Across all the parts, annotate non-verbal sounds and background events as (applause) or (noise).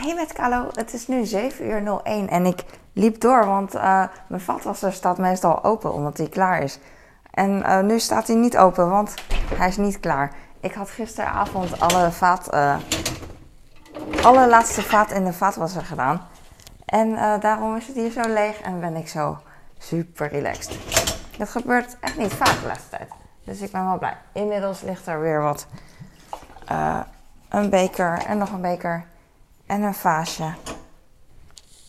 hey met Carlo, het is nu 7 uur 01 en ik liep door, want uh, mijn vaatwasser staat meestal open omdat hij klaar is. En uh, nu staat hij niet open, want hij is niet klaar. Ik had gisteravond alle vaat, uh, alle laatste vaat in de vaatwasser gedaan. En daarom is het hier zo leeg en ben ik zo super relaxed. Dat gebeurt echt niet vaak de laatste tijd. Dus ik ben wel blij. Inmiddels ligt er weer wat. een beker en nog een beker en een vaasje.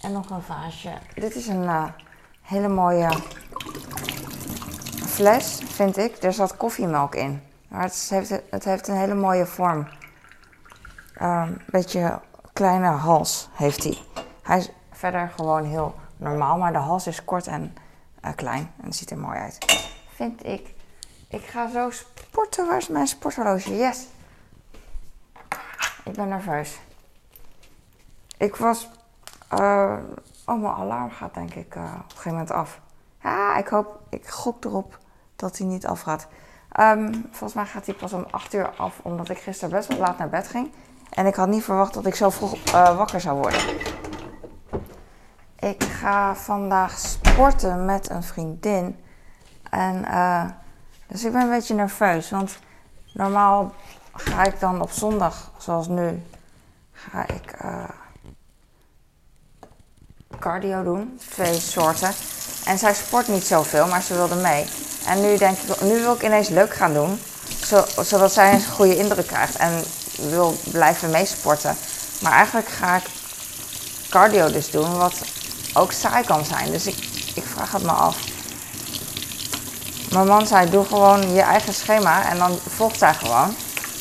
En nog een vaasje. Dit is een uh, hele mooie fles, vind ik. Er zat koffiemelk in. Maar het heeft, het heeft een hele mooie vorm. Een uh, beetje kleine hals heeft hij. Hij is verder gewoon heel normaal, maar de hals is kort en uh, klein. En ziet er mooi uit. Vind ik. Ik ga zo sporten. Waar is mijn sporthorloge? Yes. Ik ben nerveus. Ik was. Uh, oh, mijn alarm gaat denk ik uh, op een gegeven moment af. Ja, ik hoop. Ik gok erop dat hij niet afgaat. Um, volgens mij gaat hij pas om 8 uur af, omdat ik gisteren best wel laat naar bed ging. En ik had niet verwacht dat ik zo vroeg uh, wakker zou worden. Ik ga vandaag sporten met een vriendin. En uh, dus ik ben een beetje nerveus. Want normaal ga ik dan op zondag, zoals nu, ga ik cardio doen. Twee soorten. En zij sport niet zoveel, maar ze wilde mee. En nu denk ik, nu wil ik ineens leuk gaan doen. zodat zij een goede indruk krijgt en wil blijven meesporten. Maar eigenlijk ga ik cardio dus doen, wat ook saai kan zijn. Dus ik, ik vraag het me af. Mijn man zei, doe gewoon je eigen schema en dan volgt zij gewoon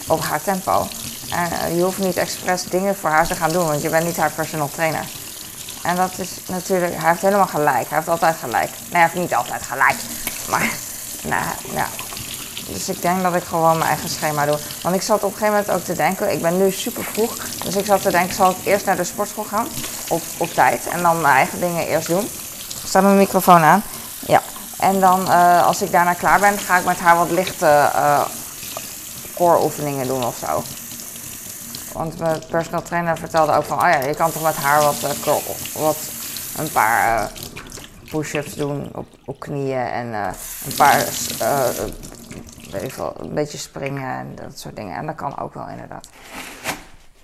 op haar tempo. En je hoeft niet expres dingen voor haar te gaan doen, want je bent niet haar personal trainer. En dat is natuurlijk, hij heeft helemaal gelijk. Hij heeft altijd gelijk. Nee, hij heeft niet altijd gelijk. Maar, nou, ja. Dus ik denk dat ik gewoon mijn eigen schema doe. Want ik zat op een gegeven moment ook te denken, ik ben nu super vroeg. Dus ik zat te denken, zal ik eerst naar de sportschool gaan? Op, op tijd. En dan mijn eigen dingen eerst doen. Staat mijn microfoon aan? Ja. En dan, uh, als ik daarna klaar ben, ga ik met haar wat lichte uh, core oefeningen doen of zo. Want mijn personal trainer vertelde ook van, oh ja, je kan toch met haar wat, uh, wat een paar uh, push-ups doen op, op knieën en uh, een paar, een beetje springen en dat soort dingen. En dat kan ook wel inderdaad.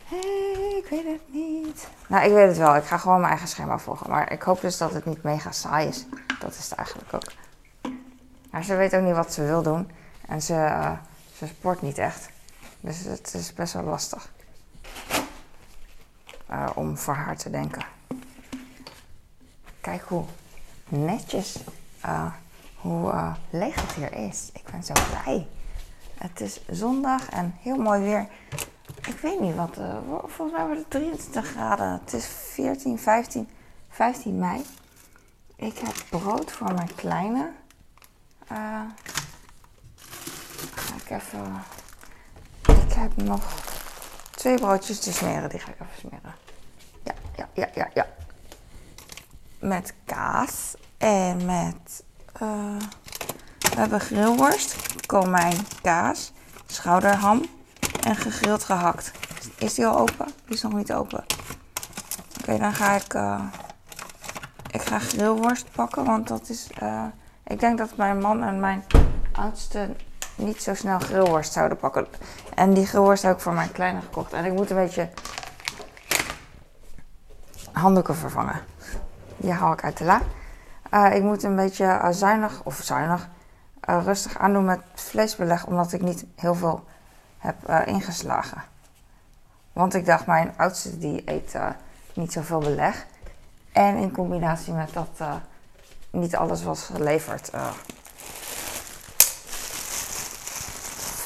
Hey, ik weet het niet. Nou, ik weet het wel. Ik ga gewoon mijn eigen schema volgen. Maar ik hoop dus dat het niet mega saai is. Dat is het eigenlijk ook. Maar ze weet ook niet wat ze wil doen. En ze, ze sport niet echt. Dus het is best wel lastig. Uh, om voor haar te denken. Kijk hoe netjes, uh, hoe uh, leeg het hier is. Ik ben zo blij. Het is zondag en heel mooi weer. Ik weet niet wat, volgens mij wordt het 23 graden. Het is 14, 15, 15 mei. Ik heb brood voor mijn kleine. ga ik even. Ik heb nog twee broodjes te smeren. Die ga ik even smeren. Ja, ja, ja, ja, ja. Met kaas en met... Uh, we hebben grillworst, komijn, kaas, schouderham en gegrild gehakt. Is die al open? Die is nog niet open. Oké, dan ga ik... Uh, ik ga grillworst pakken, want dat is... Uh, ik denk dat mijn man en mijn oudste niet zo snel grillworst zouden pakken. En die grillworst heb ik voor mijn kleine gekocht. En ik moet een beetje handdoeken vervangen. Die haal ik uit de la. Uh, ik moet een beetje uh, zuinig, of zuinig, uh, rustig aandoen met vleesbeleg, omdat ik niet heel veel heb ingeslagen. Want ik dacht, mijn oudste die eet niet zoveel beleg. En in combinatie met dat niet alles was geleverd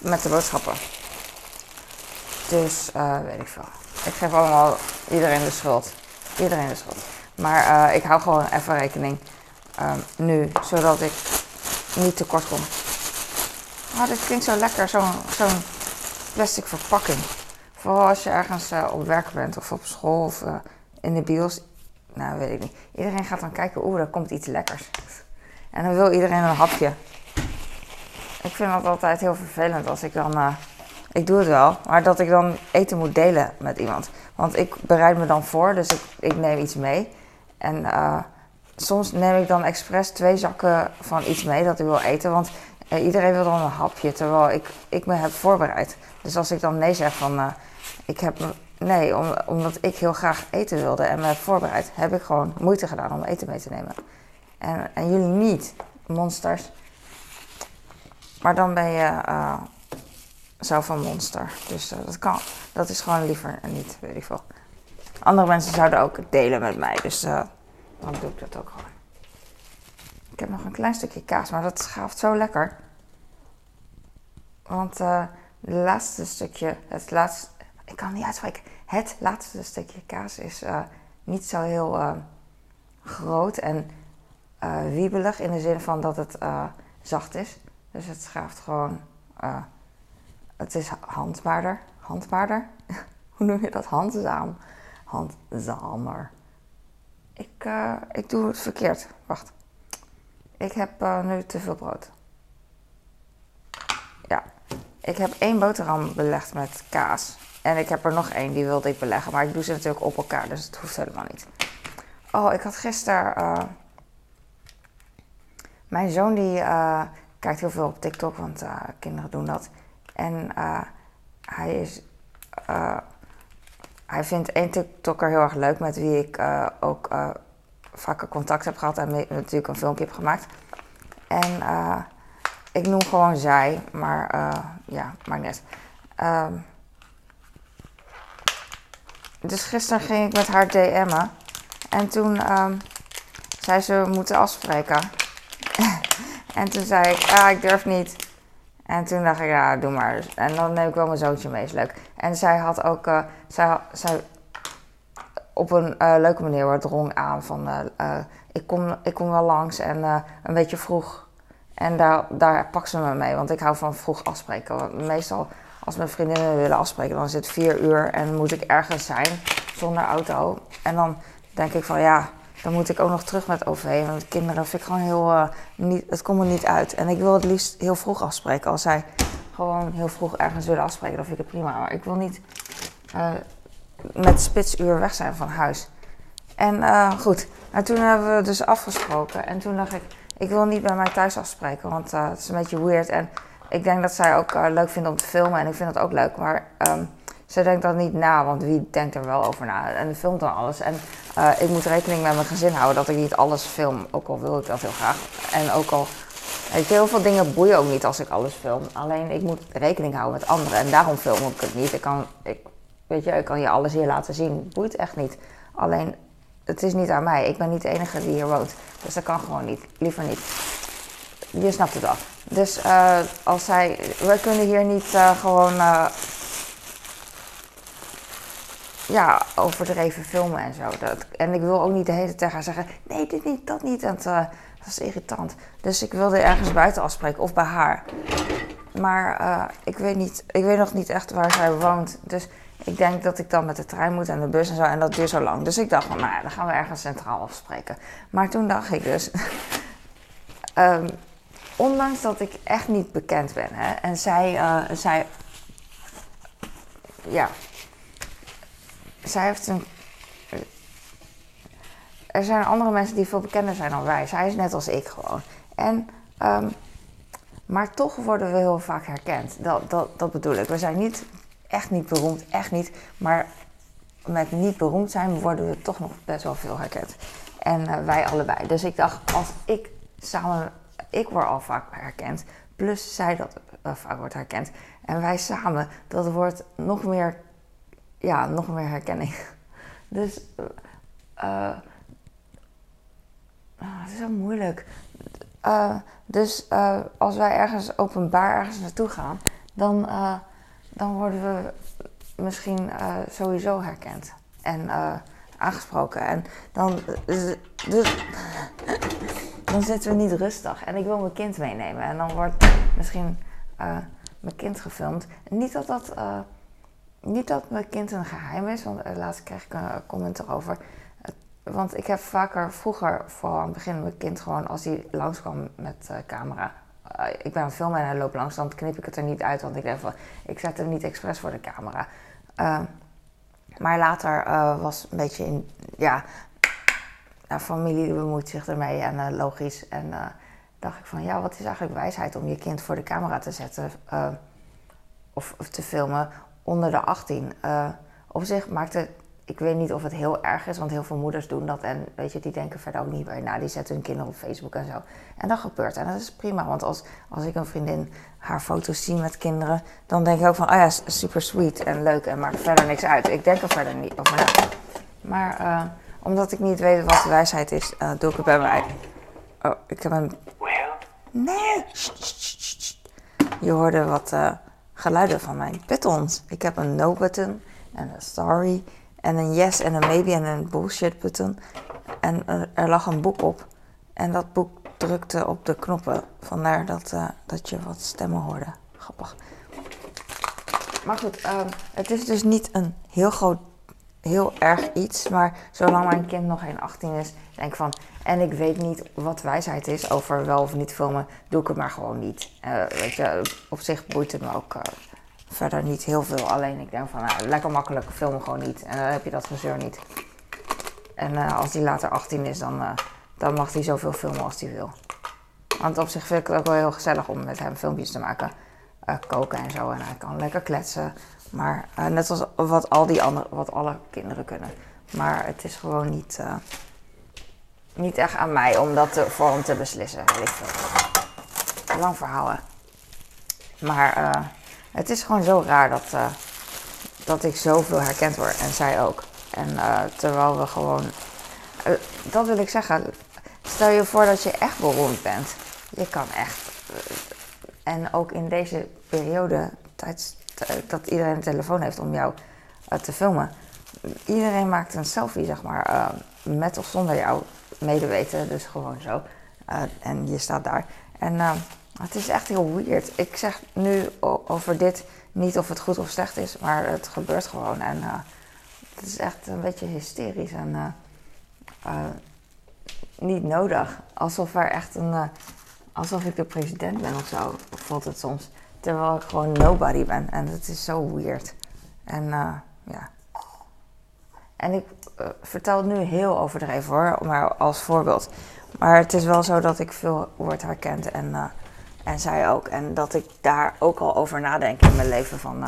met de boodschappen. Dus weet ik veel. Ik geef allemaal iedereen de schuld iedereen de schuld. Maar uh, ik hou gewoon even rekening um, nu, zodat ik niet tekort kom. Oh, dit klinkt zo lekker, zo'n zo plastic verpakking. Vooral als je ergens uh, op werk bent of op school of in de bios. Nou, weet ik niet. Iedereen gaat dan kijken, oeh, er komt iets lekkers. En dan wil iedereen een hapje. Ik vind dat altijd heel vervelend als ik dan... ik doe het wel, maar dat ik dan eten moet delen met iemand. Want ik bereid me dan voor, dus ik, ik neem iets mee. En uh, soms neem ik dan expres twee zakken van iets mee dat ik wil eten. Want uh, iedereen wil dan een hapje, terwijl ik, ik me heb voorbereid. Dus als ik dan nee zeg van, ik heb nee, om, omdat ik heel graag eten wilde en me heb voorbereid, heb ik gewoon moeite gedaan om eten mee te nemen. En, en jullie niet, monsters. Maar dan ben je uh, zelf een monster. Dus uh, dat kan. Dat is gewoon liever niet, weet ik veel. Andere mensen zouden ook delen met mij. Dus uh, dan doe ik dat ook gewoon. Ik heb nog een klein stukje kaas, maar dat schaaft zo lekker. Want het laatste stukje, het laatste, ik kan het niet uitspreken. Het laatste stukje kaas is niet zo heel groot en wiebelig in de zin van dat het zacht is. Dus het schaaft gewoon. Uh, het is handbaarder. Handbaarder? (laughs) Hoe noem je dat? Handzaam. Handzamer. Ik, uh, ik doe het verkeerd. Wacht. Ik heb uh, nu te veel brood. Ja. Ik heb één boterham belegd met kaas. En ik heb er nog één, die wilde ik beleggen. Maar ik doe ze natuurlijk op elkaar, dus het hoeft helemaal niet. Oh, ik had gisteren. mijn zoon die kijkt heel veel op TikTok, want uh, kinderen doen dat. En uh, hij is. Uh, hij vindt één TikToker heel erg leuk met wie ik ook vaker contact heb gehad en natuurlijk een filmpje heb gemaakt. En ik noem gewoon zij, maar ja, maakt net. Um, dus gisteren ging ik met haar DM'en. En toen um, zei ze, moeten afspreken. (laughs) En toen zei ik, ah, ik durf niet. En toen dacht ik, ja, doe maar. En dan neem ik wel mijn zoontje mee, is leuk. En zij had ook, uh, zij, zij op een uh, leuke manier wat drong aan van, uh, ik, kom, ik kom wel langs en een beetje vroeg. En daar, daar pakt ze me mee, want ik hou van vroeg afspreken. Meestal als mijn vriendinnen willen afspreken, dan is het vier uur en moet ik ergens zijn zonder auto. En dan denk ik van, ja, dan moet ik ook nog terug met OV. Want kinderen vind ik gewoon heel. Uh, niet, het komt er niet uit. En ik wil het liefst heel vroeg afspreken. Als zij gewoon heel vroeg ergens willen afspreken, dan vind ik het prima. Maar ik wil niet uh, met spitsuur weg zijn van huis. En uh, goed, en toen hebben we dus afgesproken. En toen dacht ik, ik wil niet bij mij thuis afspreken, want het is een beetje weird. En ik denk dat zij ook leuk vindt om te filmen. En ik vind dat ook leuk. Maar um, zij denkt dat niet na, want wie denkt er wel over na? En filmt dan alles. En uh, ik moet rekening met mijn gezin houden dat ik niet alles film, ook al wil ik dat heel graag. En ook al, weet heel veel dingen boeien ook niet als ik alles film. Alleen ik moet rekening houden met anderen en daarom film ik het niet. Ik kan, ik, weet je, ik kan je alles hier laten zien, boeit echt niet. Alleen, het is niet aan mij. Ik ben niet de enige die hier woont. Dus dat kan gewoon niet. Liever niet. Je snapt het wel. Dus uh, als zij, we kunnen hier niet uh, gewoon ja, overdreven filmen en zo. Dat, en ik wil ook niet de hele tijd gaan zeggen: nee, dit niet, dat niet. En uh, dat is irritant. Dus ik wilde ergens buiten afspreken of bij haar. Maar uh, ik, weet niet, ik weet nog niet echt waar zij woont. Dus ik denk dat ik dan met de trein moet en de bus en zo. En dat duurt zo lang. Dus ik dacht van, nou ja, dan gaan we ergens centraal afspreken. Maar toen dacht ik dus. um, (laughs) ondanks dat ik echt niet bekend ben. Hè, en zij, uh, zij. Ja, zij heeft een. Er zijn andere mensen die veel bekender zijn dan wij. Zij is net als ik gewoon. En, um, maar toch worden we heel vaak herkend. Dat, dat, dat bedoel ik. We zijn niet, echt niet beroemd, echt niet. Maar met niet beroemd zijn worden we toch nog best wel veel herkend. En uh, wij allebei. Dus ik dacht, als ik samen, ik word al vaak herkend. Plus zij dat uh, vaak wordt herkend. En wij samen, dat wordt nog meer ja, nog meer herkenning. (laughs) Dus uh, het is wel moeilijk. Uh, dus als wij ergens openbaar ergens naartoe gaan, dan, dan worden we misschien sowieso herkend en aangesproken. En dan, dus (laughs) dan zitten we niet rustig. En ik wil mijn kind meenemen. En dan wordt misschien mijn kind gefilmd. Niet dat dat niet dat mijn kind een geheim is, want laatst kreeg ik een comment erover. Want ik heb vaker vroeger, vooral aan het begin, mijn kind gewoon als hij langskwam met uh, camera eh, ik ben aan het filmen en hij loopt langs, dan knip ik het er niet uit. Want ik denk van, ik zet hem niet expres voor de camera. Uh, maar later was een beetje in, ja, familie bemoeit zich ermee en logisch. En dacht ik van, ja, wat is eigenlijk wijsheid om je kind voor de camera te zetten of, of, te filmen onder de 18? op zich maakte ik weet niet of het heel erg is, want heel veel moeders doen dat. En weet je, die denken verder ook niet bij na. Die zetten hun kinderen op Facebook en zo. En dat gebeurt. En dat is prima. Want als, als ik een vriendin haar foto's zie met kinderen, dan denk ik ook van, oh ja, super sweet en leuk en maakt verder niks uit. Ik denk er verder niet over na. Maar uh, omdat ik niet weet wat de wijsheid is, uh, doe ik het bij mij. Oh, ik heb een. Nee! Je hoorde wat uh, geluiden van mijn buttons. Ik heb een no-button en een sorry en een yes en een maybe en een bullshit button. En er lag een boek op. En dat boek drukte op de knoppen. Vandaar dat, uh, dat je wat stemmen hoorde. Grappig. Maar goed, um, het is dus niet een heel groot, heel erg iets. Maar zolang mijn kind nog geen 18 is, denk ik van. En ik weet niet wat wijsheid is over wel of niet filmen, doe ik het maar gewoon niet. Uh, weet je, op zich boeit het me ook uh, verder niet heel veel. Alleen ik denk van, nou, lekker makkelijk, film gewoon niet. En dan heb je dat gezeur niet. En uh, als hij later 18 is, dan, dan mag hij zoveel filmen als hij wil. Want op zich vind ik het ook wel heel gezellig om met hem filmpjes te maken. Koken en zo. En hij kan lekker kletsen. Maar net zoals wat al die andere, wat alle kinderen kunnen. Maar het is gewoon niet, niet echt aan mij om dat te, voor hem te beslissen. Lang verhaal. Maar het is gewoon zo raar dat, dat ik zoveel herkend word en zij ook. En terwijl we gewoon. Dat wil ik zeggen. Stel je voor dat je echt beroemd bent. Je kan echt. en ook in deze periode, tijd, dat iedereen een telefoon heeft om jou te filmen. Iedereen maakt een selfie, zeg maar, met of zonder jouw medeweten. Dus gewoon zo. en je staat daar. En het is echt heel weird. Ik zeg nu over dit niet of het goed of slecht is, maar het gebeurt gewoon. En het is echt een beetje hysterisch en niet nodig. Alsof er echt een. alsof ik de president ben of zo, voelt het soms. Terwijl ik gewoon nobody ben. En het is zo weird. En ja. En ik vertel het nu heel overdreven hoor, maar als voorbeeld. Maar het is wel zo dat ik veel word herkend en en zij ook. En dat ik daar ook al over nadenk in mijn leven van.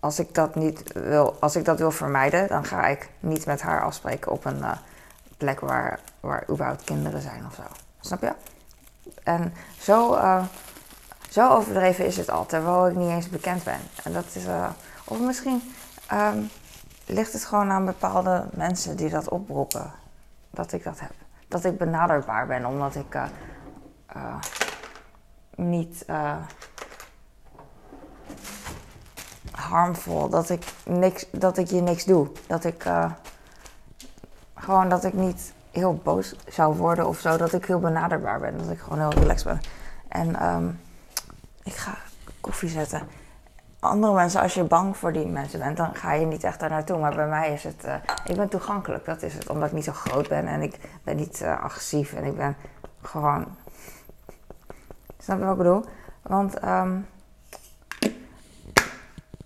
Als ik dat niet wil, als ik dat wil vermijden, dan ga ik niet met haar afspreken op een plek waar, waar überhaupt kinderen zijn of zo. Snap je? En zo, zo overdreven is het al, terwijl ik niet eens bekend ben. En dat is, of misschien um, ligt het gewoon aan bepaalde mensen die dat oproepen, dat ik dat heb dat ik benaderbaar ben, omdat ik uh, niet harmvol, dat ik, niks, dat ik je niks doe. Dat ik gewoon dat ik niet heel boos zou worden of zo, dat ik heel benaderbaar ben, dat ik gewoon heel relaxed ben. En um, ik ga koffie zetten andere mensen, als je bang voor die mensen bent, dan ga je niet echt daar naartoe. Maar bij mij is het, uh, ik ben toegankelijk, dat is het. Omdat ik niet zo groot ben en ik ben niet uh, agressief en ik ben gewoon. Snap je wat ik bedoel? Want um,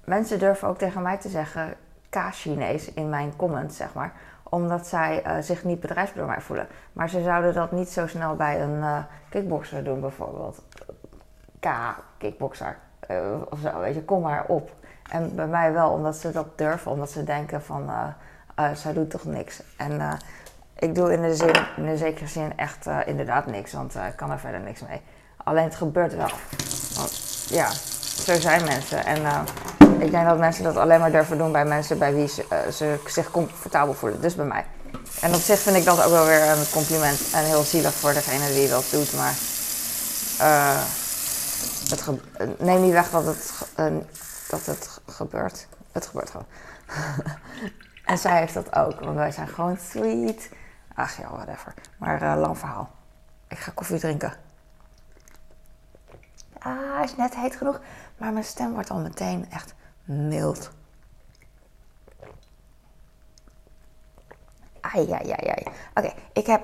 mensen durven ook tegen mij te zeggen K-Chinees in mijn comments, zeg maar. Omdat zij uh, zich niet mij voelen. Maar ze zouden dat niet zo snel bij een kickboxer doen, bijvoorbeeld. K-kickboxer uh, of zo, weet je, kom maar op. En bij mij wel, omdat ze dat durven, omdat ze denken van, uh, uh, zij doet toch niks. En ik doe in de, zin, in de zekere zin echt inderdaad niks, want ik kan er verder niks mee. Alleen het gebeurt wel. Want, ja, zo zijn mensen. En ik denk dat mensen dat alleen maar durven doen bij mensen bij wie ze, ze zich comfortabel voelen. Dus bij mij. En op zich vind ik dat ook wel weer een compliment. En heel zielig voor degene die dat doet. Maar het neem niet weg dat het, uh, dat het gebeurt. Het gebeurt gewoon. (laughs) en zij heeft dat ook, want wij zijn gewoon sweet. Ach ja, whatever. Maar lang verhaal. Ik ga koffie drinken. Ah, is net heet genoeg. Maar mijn stem wordt al meteen echt mild. Ai, ai, ai, ai. Oké, ik heb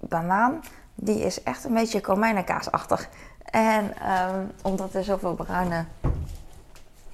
banaan, die is echt een beetje komijnenkaasachtig. En ehm, omdat er zoveel bruine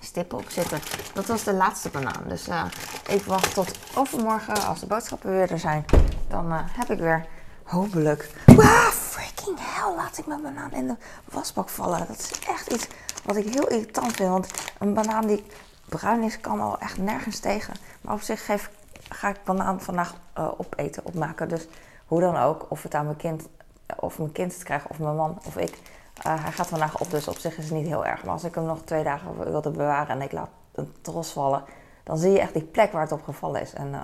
stippen op zitten. Dat was de laatste banaan. Dus uh, ik wacht tot overmorgen, als de boodschappen weer er zijn. Dan uh, heb ik weer hopelijk. Wow, freaking hell, laat ik mijn banaan in de wasbak vallen. Dat is echt iets wat ik heel irritant vind. Want een banaan die bruin is, kan al echt nergens tegen. Maar op zich geef, ga ik banaan vandaag uh, opeten, opmaken. Dus hoe dan ook, of het aan mijn kind, of mijn kind het krijgt, of mijn man, of ik. Uh, hij gaat vandaag op, dus op zich is het niet heel erg. Maar als ik hem nog twee dagen wilde bewaren en ik laat een tros vallen, dan zie je echt die plek waar het op gevallen is. En uh,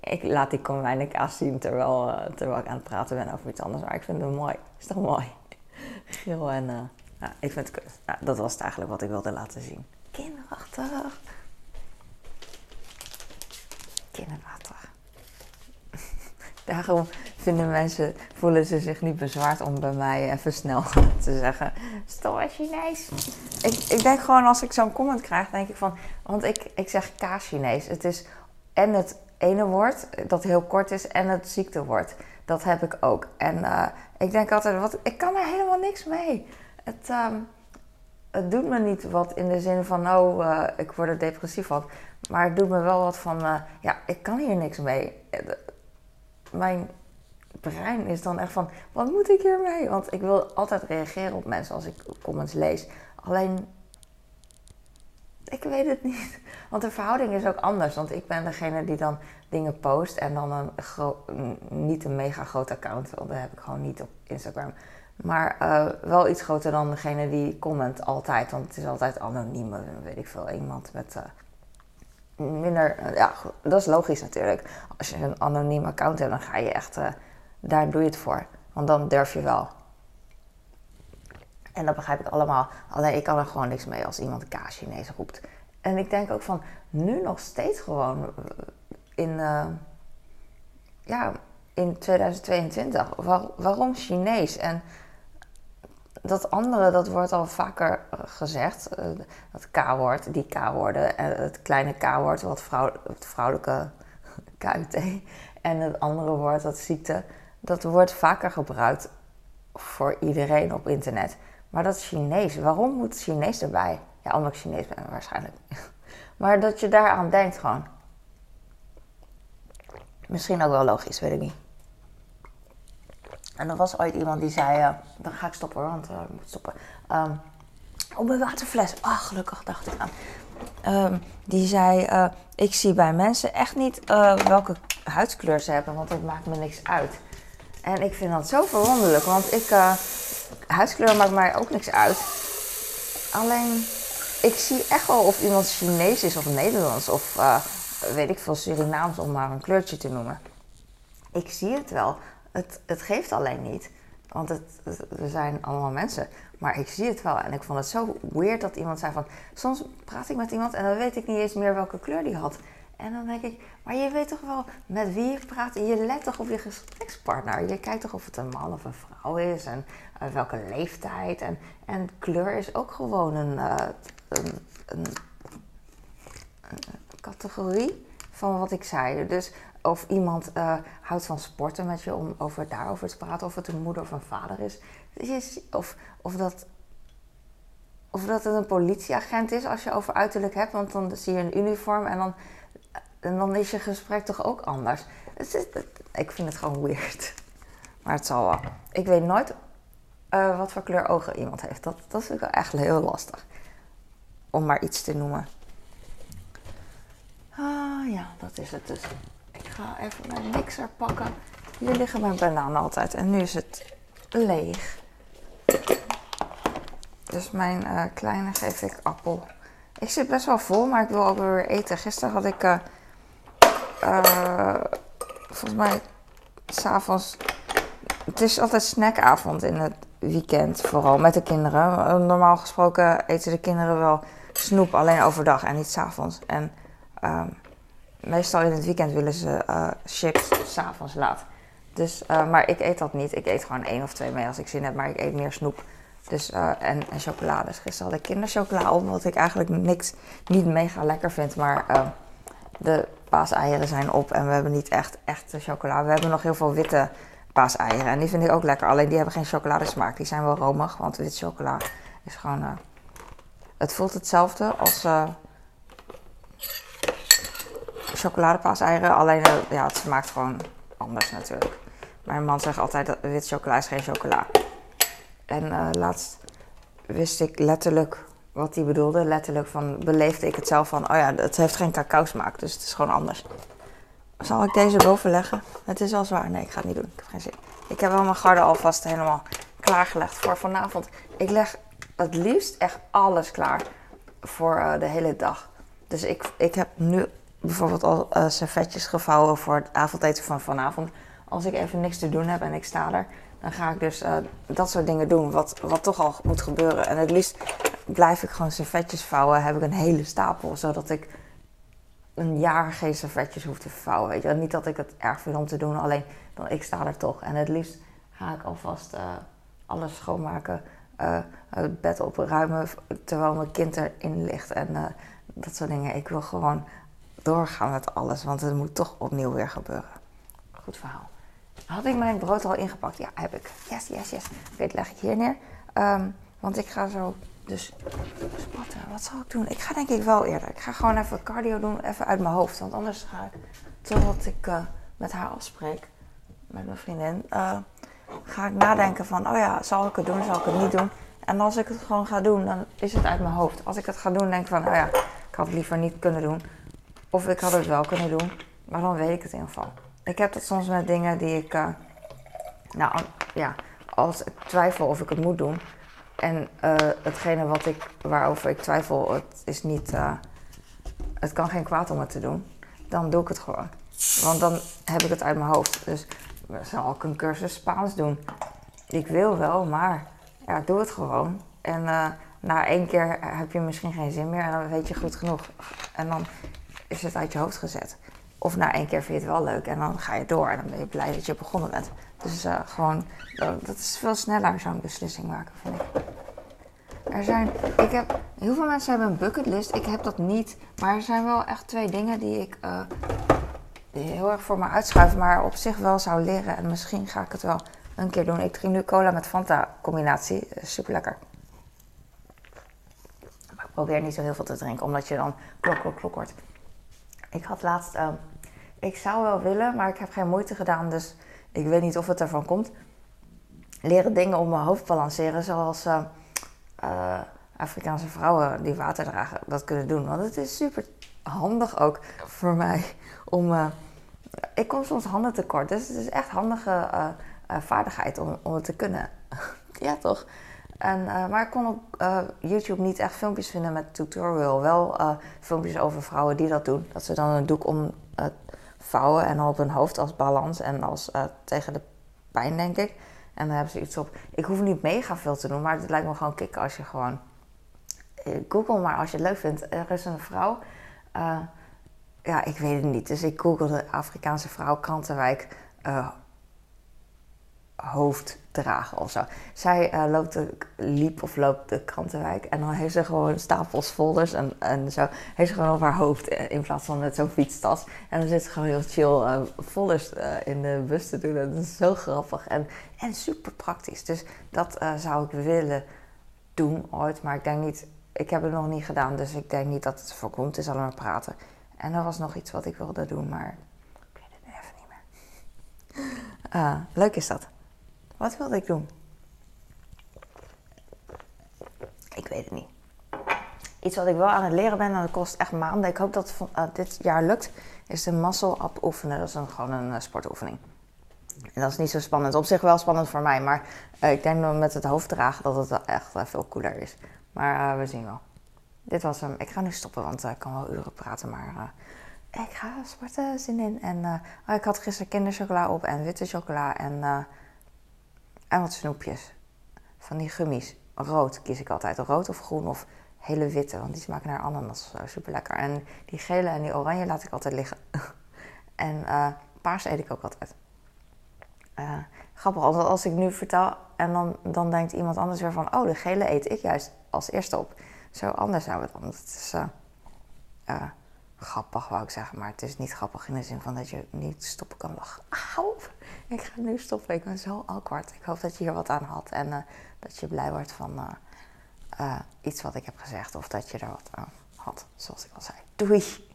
ik laat die komijnenkaas zien terwijl, terwijl ik aan het praten ben over iets anders. Maar ik vind het mooi. Is toch mooi? (laughs) Geel en ja, ik vind het. Nou, dat was het eigenlijk wat ik wilde laten zien. Kinderachtig. Kinderachtig. (laughs) Daarom vinden mensen, voelen ze zich niet bezwaard om bij mij even snel (laughs) te zeggen: Stomme Chinees. Ik, ik denk gewoon als ik zo'n comment krijg, denk ik van, want ik, ik zeg kaas Chinees. Het is en het ene woord dat heel kort is en het ziektewoord. Dat heb ik ook. En uh, ik denk altijd, wat, ik kan er helemaal niks mee. Het, um, het doet me niet wat in de zin van, oh, uh, ik word er depressief van. Maar het doet me wel wat van, uh, ja, ik kan hier niks mee. Mijn brein is dan echt van, wat moet ik hiermee? Want ik wil altijd reageren op mensen als ik comments lees. Alleen, ik weet het niet. (laughs) Want de verhouding is ook anders. Want ik ben degene die dan dingen post en dan een niet een mega groot account. Want dat heb ik gewoon niet op Instagram. Maar uh, wel iets groter dan degene die comment altijd. Want het is altijd anoniem, weet ik veel. Iemand met uh, minder... Ja, dat is logisch natuurlijk. Als je een anoniem account hebt, dan ga je echt... daar doe je het voor. Want dan durf je wel. En dat begrijp ik allemaal. Alleen ik kan er gewoon niks mee als iemand kaas Chinees roept. En ik denk ook van, nu nog steeds gewoon in... ja, in 2022. Waar, waarom Chinees? En dat andere, dat wordt al vaker gezegd. Dat K-woord, die K-woorden. En het kleine K-woord, wat vrouw, het vrouwelijke (laughs) KUT. En het andere woord, dat ziekte. Dat wordt vaker gebruikt voor iedereen op internet. Maar dat is Chinees. Waarom moet Chinees erbij? Ja, omdat ik Chinees ben waarschijnlijk. (laughs) Maar dat je daaraan denkt gewoon. Misschien ook wel logisch, weet ik niet. En er was ooit iemand die zei, uh, dan ga ik stoppen want uh, ik moet stoppen. Um, oh, mijn waterfles. Ah, gelukkig dacht ik aan. Um, die zei, uh, ik zie bij mensen echt niet welke huidskleur ze hebben, want het maakt me niks uit. En ik vind dat zo verwonderlijk, want ik, huidskleur maakt mij ook niks uit. Alleen, ik zie echt wel of iemand Chinees is of Nederlands of weet ik veel, Surinaams om maar een kleurtje te noemen. Ik zie het wel. Het, het geeft alleen niet. Want het, we zijn allemaal mensen. Maar ik zie het wel. En ik vond het zo weird dat iemand zei van... Soms praat ik met iemand en dan weet ik niet eens meer welke kleur die had. En dan denk ik, maar je weet toch wel met wie je praat. Je let toch op je gesprekspartner. Je kijkt toch of het een man of een vrouw is. En uh, welke leeftijd. En, en kleur is ook gewoon een, een, een, een categorie van wat ik zei. Dus of iemand uh, houdt van sporten met je om over daarover te praten, of het een moeder of een vader is. Of, of, dat, of dat het een politieagent is als je over uiterlijk hebt, want dan zie je een uniform en dan, en dan is je gesprek toch ook anders. Het is, ik vind het gewoon weird. Maar het zal wel. Ik weet nooit uh, wat voor kleur ogen iemand heeft. Dat, dat vind ik echt heel lastig. Om maar iets te noemen. Ah ja, dat is het dus. Ga even mijn mixer pakken. Hier liggen mijn bananen altijd en nu is het leeg. Dus mijn uh, kleine geef ik appel. Ik zit best wel vol, maar ik wil ook weer eten. Gisteren had ik, uh, uh, volgens mij, s'avonds. Het is altijd snackavond in het weekend, vooral met de kinderen. Normaal gesproken eten de kinderen wel snoep alleen overdag en niet s'avonds. En um, meestal in het weekend willen ze uh, chips s'avonds laat. Dus, uh, maar ik eet dat niet. Ik eet gewoon één of twee mee als ik zin heb. Maar ik eet meer snoep. Dus, uh, en, en chocolade. Dus gisteren had ik kinderchocola op. Wat ik eigenlijk niks, niet mega lekker vind. Maar de paaseieren zijn op. En we hebben niet echt echte chocola. We hebben nog heel veel witte paaseieren. En die vind ik ook lekker. Alleen die hebben geen chocoladesmaak. Die zijn wel romig, want wit chocola is gewoon... Het voelt hetzelfde als chocoladepaaseieren. Alleen uh, ja, het smaakt gewoon anders natuurlijk. Mijn man zegt altijd dat wit chocola is geen chocola. En laatst wist ik letterlijk wat hij bedoelde. Letterlijk van, beleefde ik het zelf van, oh ja, het heeft geen cacao smaak. Dus het is gewoon anders. Zal ik deze boven leggen? Het is al zwaar. Nee, ik ga het niet doen. Ik heb geen zin. Ik heb wel mijn garde alvast helemaal klaargelegd voor vanavond. Ik leg het liefst echt alles klaar voor uh, de hele dag. Dus ik, ik heb nu bijvoorbeeld al uh, servetjes gevouwen voor het avondeten van vanavond. Als ik even niks te doen heb en ik sta er, dan ga ik dus uh, dat soort dingen doen, wat, wat toch al moet gebeuren. En het liefst blijf ik gewoon servetjes vouwen, heb ik een hele stapel, zodat ik een jaar geen servetjes hoef te vouwen. Weet je? Niet dat ik het erg vind om te doen, alleen dan, ik sta er toch. En het liefst ga ik alvast uh, alles schoonmaken, het bed opruimen terwijl mijn kind erin ligt en dat soort dingen. Ik wil gewoon doorgaan met alles, want het moet toch opnieuw weer gebeuren. Goed verhaal. Had ik mijn brood al ingepakt? Ja, heb ik. Yes, yes, yes. Oké, leg ik hier neer. Um, want ik ga zo dus spatten, wat zal ik doen? Ik ga denk ik wel eerder. Ik ga gewoon even cardio doen, even uit mijn hoofd. Want anders ga ik, totdat ik uh, met haar afspreek, met mijn vriendin, uh, ga ik nadenken van, oh ja, zal ik het doen, zal ik het niet doen? En als ik het gewoon ga doen, dan is het uit mijn hoofd. Als ik het ga doen, denk ik van, oh ja, ik had het liever niet kunnen doen. Of ik had het wel kunnen doen, maar dan weet ik het in ieder geval. Ik heb dat soms met dingen die ik, uh, nou ja, als ik twijfel of ik het moet doen, en uh, hetgene wat ik, waarover ik twijfel, het is niet. Uh, het kan geen kwaad om het te doen. Dan doe ik het gewoon. Want dan heb ik het uit mijn hoofd. Dus zal ik een cursus Spaans doen. Ik wil wel, maar ja, doe het gewoon. En na één keer heb je misschien geen zin meer en dan weet je goed genoeg. En dan is het uit je hoofd gezet. Of na één keer vind je het wel leuk en dan ga je door en dan ben je blij dat je begonnen bent. Dus uh, gewoon, dat is veel sneller zo'n beslissing maken, vind ik. Er zijn, ik heb, heel veel mensen hebben een bucketlist. Ik heb dat niet. Maar er zijn wel echt twee dingen die ik uh, heel erg voor me uitschuif. Maar op zich wel zou leren. En misschien ga ik het wel een keer doen. Ik drink nu cola met Fanta combinatie. Super lekker. Ik probeer niet zo heel veel te drinken. Omdat je dan klok, klok, klok wordt. Ik had laatst... Uh, ik zou wel willen, maar ik heb geen moeite gedaan. Dus ik weet niet of het ervan komt. Leren dingen op mijn hoofd balanceren. Zoals... Uh, uh, Afrikaanse vrouwen die water dragen dat kunnen doen. Want het is super handig ook voor mij om. Uh, ik kom soms handen tekort, dus het is echt handige uh, vaardigheid om, om het te kunnen. (laughs) ja, toch? En, maar ik kon op YouTube niet echt filmpjes vinden met tutorial. Wel filmpjes over vrouwen die dat doen. Dat ze dan een doek om vouwen en op hun hoofd als balans en als tegen de pijn, denk ik. En dan hebben ze iets op. Ik hoef niet mega veel te doen, maar het lijkt me gewoon kicken als je gewoon. Eh, Google maar als je het leuk vindt. Er is een vrouw. Ja, ik weet het niet. Dus ik googelde Afrikaanse vrouw Krantenwijk hoofd dragen of zo. Zij uh, loopt de, liep of loopt de krantenwijk en dan heeft ze gewoon stapels folders en, en zo. Heeft ze gewoon op haar hoofd eh, in plaats van met zo'n fietstas. En dan zit ze gewoon heel chill uh, folders in de bus te doen. Dat is zo grappig en, en super praktisch. Dus dat zou ik willen doen ooit, maar ik denk niet... Ik heb het nog niet gedaan, dus ik denk niet dat het voorkomt. Het is alleen maar praten. En er was nog iets wat ik wilde doen, maar ik weet het even niet meer. (laughs) leuk is dat. Wat wilde ik doen? Ik weet het niet. Iets wat ik wel aan het leren ben, en dat kost echt maanden. Ik hoop dat het uh, dit jaar lukt. Is de muscle-up oefenen. Dat is gewoon een uh, sportoefening. En dat is niet zo spannend. Op zich wel spannend voor mij. Maar uh, ik denk dat met het hoofd dragen dat het echt veel cooler is. Maar we zien wel. Dit was hem. Ik ga nu stoppen, want ik kan wel uren praten. Maar ik ga sporten, zin in. En oh, ik had gisteren kinderchocola op en witte chocola. En en wat snoepjes. Van die gummies. Rood kies ik altijd. Rood of groen of hele witte. Want die smaken naar ananas. Super lekker. En die gele en die oranje laat ik altijd liggen. (laughs) en uh, paars eet ik ook altijd. Uh, grappig, als ik nu vertel en dan, dan denkt iemand anders weer van... oh, de gele eet ik juist als eerste op. Zo anders zijn we dan. Het is uh, grappig, wou ik zeggen. Maar het is niet grappig in de zin van dat je niet stoppen kan lachen. Auw, ik ga nu stoppen. Ik ben zo awkward. Ik hoop dat je hier wat aan had. En uh, dat je blij wordt van uh, uh, iets wat ik heb gezegd. Of dat je er wat aan had, zoals ik al zei. Doei!